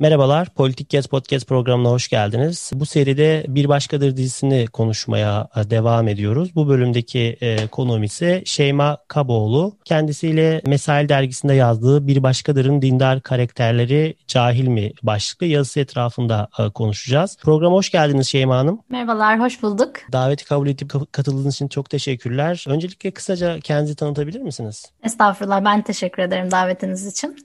Merhabalar, Politik Gez Podcast programına hoş geldiniz. Bu seride Bir Başkadır dizisini konuşmaya e, devam ediyoruz. Bu bölümdeki e, konuğum ise Şeyma Kaboğlu. Kendisiyle Mesail dergisinde yazdığı Bir Başkadır'ın dindar karakterleri cahil mi başlıklı yazısı etrafında e, konuşacağız. Programa hoş geldiniz Şeyma Hanım. Merhabalar, hoş bulduk. Daveti kabul edip katıldığınız için çok teşekkürler. Öncelikle kısaca kendinizi tanıtabilir misiniz? Estağfurullah, ben teşekkür ederim davetiniz için.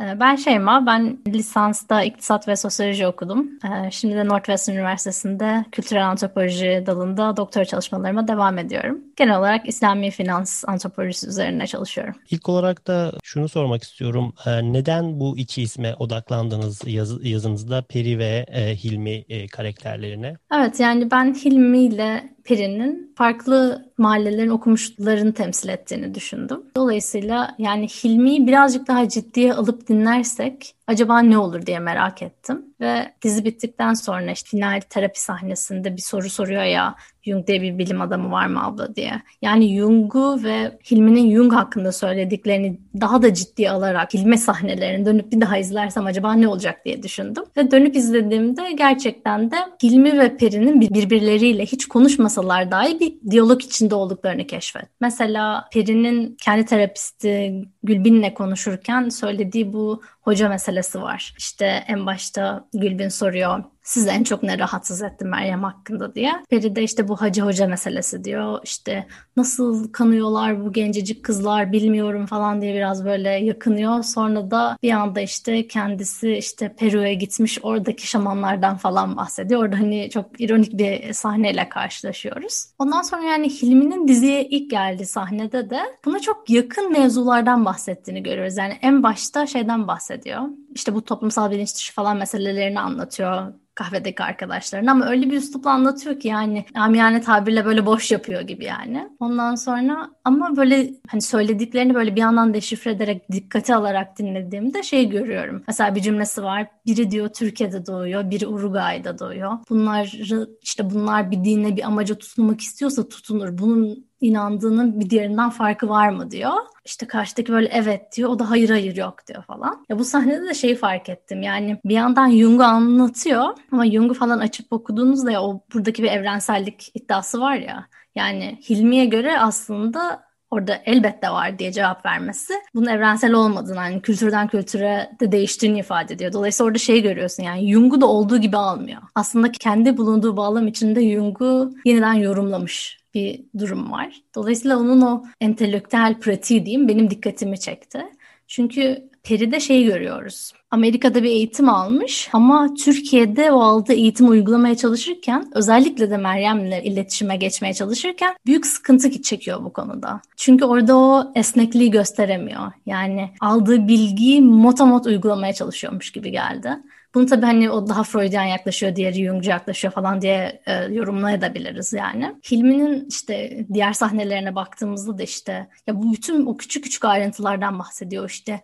Ee, ben Şeyma, ben lisansta iktisat ve sosyoloji okudum. Ee, şimdi de Northwestern Üniversitesi'nde kültürel antropoloji dalında doktora çalışmalarıma devam ediyorum. Genel olarak İslami finans antropolojisi üzerine çalışıyorum. İlk olarak da şunu sormak istiyorum. Ee, neden bu iki isme odaklandınız yaz, yazınızda Peri ve e, Hilmi e, karakterlerine? Evet yani ben Hilmi ile Peri'nin farklı mahallelerin okumuşlarını temsil ettiğini düşündüm. Dolayısıyla yani Hilmi'yi birazcık daha ciddiye alıp dinlersek acaba ne olur diye merak ettim. Ve dizi bittikten sonra işte final terapi sahnesinde bir soru soruyor ya Jung diye bir bilim adamı var mı abla diye. Yani Jung'u ve Hilmi'nin Jung hakkında söylediklerini daha da ciddiye alarak Hilmi sahnelerini dönüp bir daha izlersem acaba ne olacak diye düşündüm. Ve dönüp izlediğimde gerçekten de Hilmi ve Peri'nin birbirleriyle hiç konuşmasalar dahi bir diyalog içinde olduklarını keşfet. Mesela Peri'nin kendi terapisti Gülbin'le konuşurken söylediği bu hoca meselesi var. İşte en başta Gülbin soruyor sizi en çok ne rahatsız etti Meryem hakkında diye. Peri de işte bu hacı hoca meselesi diyor. İşte nasıl kanıyorlar bu gencecik kızlar bilmiyorum falan diye biraz böyle yakınıyor. Sonra da bir anda işte kendisi işte Peru'ya gitmiş oradaki şamanlardan falan bahsediyor. Orada hani çok ironik bir sahneyle karşılaşıyoruz. Ondan sonra yani Hilmi'nin diziye ilk geldiği sahnede de buna çok yakın mevzulardan bahsettiğini görüyoruz. Yani en başta şeyden bahsediyor. İşte bu toplumsal bilinç dışı falan meselelerini anlatıyor kahvedeki arkadaşlarına ama öyle bir üslupla anlatıyor ki yani amiyane tabirle böyle boş yapıyor gibi yani. Ondan sonra ama böyle hani söylediklerini böyle bir yandan deşifre ederek dikkate alarak dinlediğimde şey görüyorum. Mesela bir cümlesi var. Biri diyor Türkiye'de doğuyor, biri Uruguay'da doğuyor. Bunlar işte bunlar bir dine bir amaca tutunmak istiyorsa tutunur. Bunun inandığının bir diğerinden farkı var mı diyor. İşte karşıdaki böyle evet diyor. O da hayır hayır yok diyor falan. Ya bu sahnede de şeyi fark ettim. Yani bir yandan Jung'u anlatıyor ama Jung'u falan açıp okuduğunuzda ya o buradaki bir evrensellik iddiası var ya. Yani Hilmi'ye göre aslında orada elbette var diye cevap vermesi bunun evrensel olmadığını yani kültürden kültüre de değiştiğini ifade ediyor. Dolayısıyla orada şey görüyorsun yani Jung'u da olduğu gibi almıyor. Aslında kendi bulunduğu bağlam içinde Jung'u yeniden yorumlamış bir durum var. Dolayısıyla onun o entelektüel pratiği diyeyim benim dikkatimi çekti. Çünkü Peri'de şey görüyoruz. Amerika'da bir eğitim almış ama Türkiye'de o aldığı eğitimi uygulamaya çalışırken özellikle de Meryem'le iletişime geçmeye çalışırken büyük sıkıntı çekiyor bu konuda. Çünkü orada o esnekliği gösteremiyor. Yani aldığı bilgiyi motamot uygulamaya çalışıyormuş gibi geldi. Bunu tabii hani o daha Freudian yaklaşıyor, diğeri Jungcu yaklaşıyor falan diye e, yorumlayabiliriz yani. Hilmi'nin işte diğer sahnelerine baktığımızda da işte ya bu bütün o küçük küçük ayrıntılardan bahsediyor işte.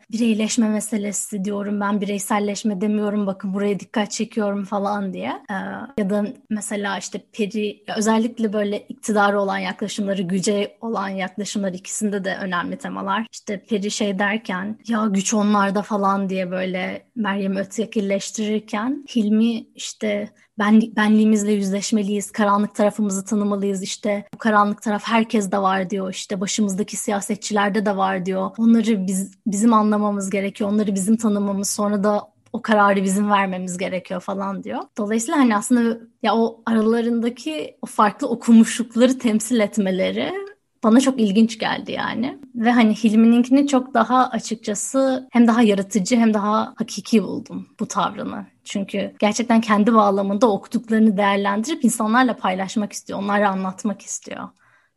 Bireyleşme meselesi diyorum ben bireyselleşme demiyorum bakın buraya dikkat çekiyorum falan diye. E, ya da mesela işte peri özellikle böyle iktidarı olan yaklaşımları, güce olan yaklaşımlar ikisinde de önemli temalar. İşte peri şey derken ya güç onlarda falan diye böyle Meryem ötekileştirir geliştirirken Hilmi işte ben, benliğimizle yüzleşmeliyiz, karanlık tarafımızı tanımalıyız işte bu karanlık taraf herkes de var diyor işte başımızdaki siyasetçilerde de var diyor. Onları biz, bizim anlamamız gerekiyor, onları bizim tanımamız sonra da o kararı bizim vermemiz gerekiyor falan diyor. Dolayısıyla hani aslında ya o aralarındaki o farklı okumuşlukları temsil etmeleri bana çok ilginç geldi yani. Ve hani Hilmi'ninkini çok daha açıkçası hem daha yaratıcı hem daha hakiki buldum bu tavrını. Çünkü gerçekten kendi bağlamında okuduklarını değerlendirip insanlarla paylaşmak istiyor, onlara anlatmak istiyor.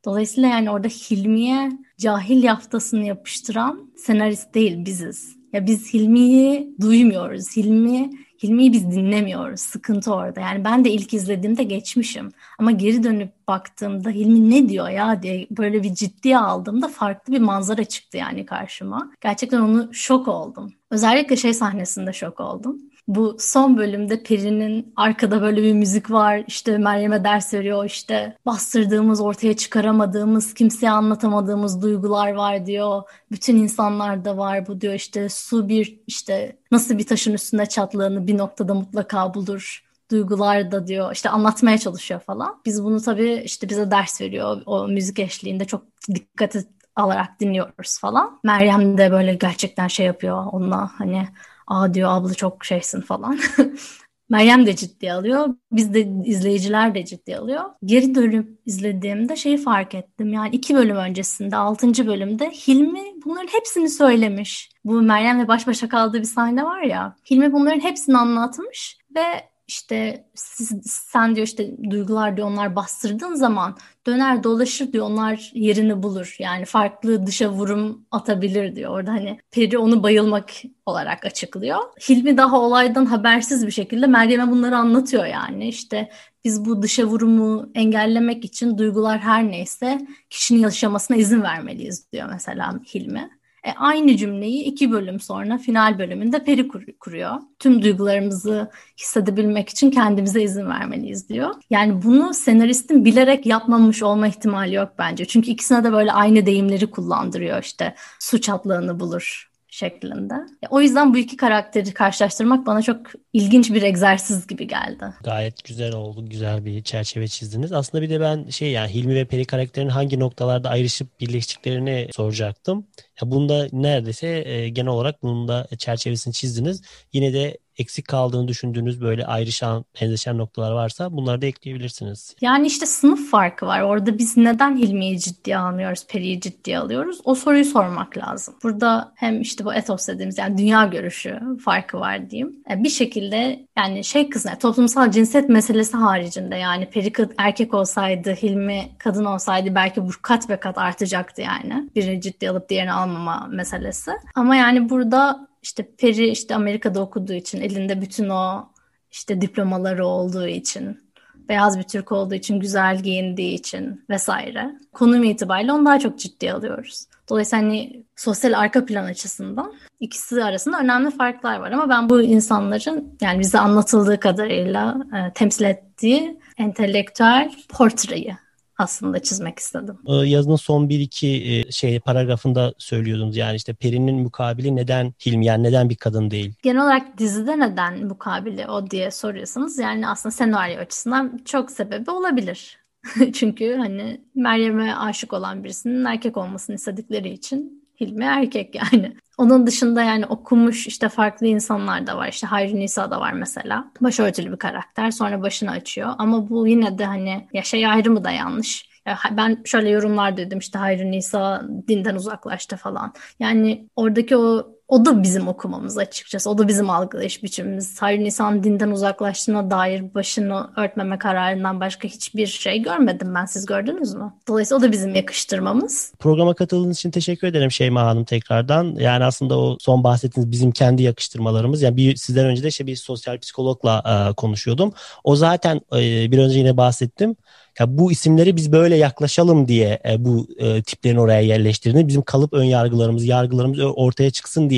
Dolayısıyla yani orada Hilmi'ye cahil yaftasını yapıştıran senarist değil biziz. Ya biz Hilmi'yi duymuyoruz. Hilmi Hilmi'yi biz dinlemiyoruz. Sıkıntı orada. Yani ben de ilk izlediğimde geçmişim. Ama geri dönüp baktığımda Hilmi ne diyor ya diye böyle bir ciddiye aldığımda farklı bir manzara çıktı yani karşıma. Gerçekten onu şok oldum. Özellikle şey sahnesinde şok oldum bu son bölümde Peri'nin arkada böyle bir müzik var. İşte Meryem'e ders veriyor. İşte bastırdığımız, ortaya çıkaramadığımız, kimseye anlatamadığımız duygular var diyor. Bütün insanlarda var bu diyor. İşte su bir işte nasıl bir taşın üstünde çatlığını bir noktada mutlaka bulur duygular da diyor işte anlatmaya çalışıyor falan. Biz bunu tabii işte bize ders veriyor. O müzik eşliğinde çok dikkat alarak dinliyoruz falan. Meryem de böyle gerçekten şey yapıyor onunla hani aa diyor abla çok şeysin falan. Meryem de ciddi alıyor. Biz de izleyiciler de ciddi alıyor. Geri dönüp izlediğimde şeyi fark ettim. Yani iki bölüm öncesinde, altıncı bölümde Hilmi bunların hepsini söylemiş. Bu Meryem'le baş başa kaldığı bir sahne var ya. Hilmi bunların hepsini anlatmış ve işte siz, sen diyor işte duygular diyor onlar bastırdığın zaman döner dolaşır diyor onlar yerini bulur. Yani farklı dışa vurum atabilir diyor. Orada hani Peri onu bayılmak olarak açıklıyor. Hilmi daha olaydan habersiz bir şekilde Meryem'e bunları anlatıyor yani. İşte biz bu dışa vurumu engellemek için duygular her neyse kişinin yaşamasına izin vermeliyiz diyor mesela Hilmi. E, aynı cümleyi iki bölüm sonra final bölümünde Peri kur- kuruyor. Tüm duygularımızı hissedebilmek için kendimize izin vermeliyiz diyor. Yani bunu senaristin bilerek yapmamış olma ihtimali yok bence. Çünkü ikisine de böyle aynı deyimleri kullandırıyor işte suç atlığını bulur şeklinde. O yüzden bu iki karakteri karşılaştırmak bana çok ilginç bir egzersiz gibi geldi. Gayet güzel oldu. Güzel bir çerçeve çizdiniz. Aslında bir de ben şey yani Hilmi ve Peri karakterinin hangi noktalarda ayrışıp birleştiklerini soracaktım. Ya bunda neredeyse e, genel olarak bunun da çerçevesini çizdiniz. Yine de eksik kaldığını düşündüğünüz böyle ayrışan, benzeşen noktalar varsa bunları da ekleyebilirsiniz. Yani işte sınıf farkı var. Orada biz neden Hilmi'yi ciddiye almıyoruz, Peri'yi ciddiye alıyoruz? O soruyu sormak lazım. Burada hem işte bu etos dediğimiz yani dünya görüşü farkı var diyeyim. E, bir şekilde yani şey kısmı toplumsal cinsiyet meselesi haricinde yani Peri erkek olsaydı, Hilmi kadın olsaydı belki bu kat ve kat artacaktı yani. Birini ciddiye alıp diğerini almama meselesi. Ama yani burada işte Peri işte Amerika'da okuduğu için elinde bütün o işte diplomaları olduğu için beyaz bir Türk olduğu için, güzel giyindiği için vesaire. Konum itibariyle onu daha çok ciddiye alıyoruz. Dolayısıyla hani sosyal arka plan açısından ikisi arasında önemli farklar var. Ama ben bu insanların yani bize anlatıldığı kadarıyla e, temsil ettiği entelektüel portreyi aslında çizmek istedim. Ee, yazının son bir iki e, şey paragrafında söylüyordunuz yani işte Peri'nin mukabili neden Hilmi yani neden bir kadın değil? Genel olarak dizide neden mukabili o diye soruyorsanız yani aslında senaryo açısından çok sebebi olabilir. Çünkü hani Meryem'e aşık olan birisinin erkek olmasını istedikleri için Hilmi erkek yani. Onun dışında yani okumuş işte farklı insanlar da var. İşte Hayri Nisa da var mesela. Başörtülü bir karakter. Sonra başını açıyor. Ama bu yine de hani ya şey ayrımı da yanlış. Ya ben şöyle yorumlar dedim işte Hayri Nisa dinden uzaklaştı falan. Yani oradaki o o da bizim okumamız açıkçası. O da bizim algılayış biçimimiz. Hayır Nisan dinden uzaklaştığına dair başını örtmeme kararından başka hiçbir şey görmedim ben. Siz gördünüz mü? Dolayısıyla o da bizim yakıştırmamız. Programa katıldığınız için teşekkür ederim Şeyma Hanım tekrardan. Yani aslında o son bahsettiğiniz bizim kendi yakıştırmalarımız. Yani bir sizden önce de işte bir sosyal psikologla e, konuşuyordum. O zaten e, bir önce yine bahsettim ya bu isimleri biz böyle yaklaşalım diye e, bu e, tiplerin oraya yerleştirildiğini, bizim kalıp ön yargılarımız, yargılarımız ortaya çıksın diye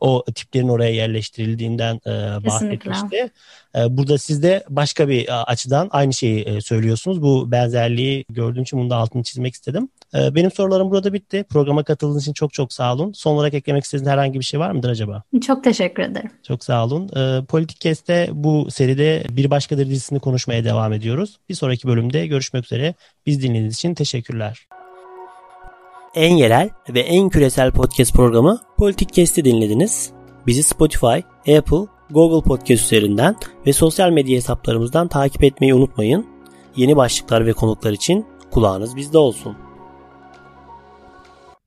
o tiplerin oraya yerleştirildiğinden e, bahsetmişti. E, burada siz de başka bir e, açıdan aynı şeyi e, söylüyorsunuz. Bu benzerliği gördüğüm için bunu da altını çizmek istedim. E, benim sorularım burada bitti. Programa katıldığınız için çok çok sağ olun. Son olarak eklemek istediğiniz herhangi bir şey var mıdır acaba? Çok teşekkür ederim. Çok sağ olun. E, Politik Kest'te bu seride Bir Başkadır dizisini konuşmaya devam ediyoruz. Bir sonraki bölümde görüşmek üzere. Biz dinlediğiniz için teşekkürler. En yerel ve en küresel podcast programı Politik Kest'i dinlediniz. Bizi Spotify, Apple, Google Podcast üzerinden ve sosyal medya hesaplarımızdan takip etmeyi unutmayın. Yeni başlıklar ve konuklar için kulağınız bizde olsun.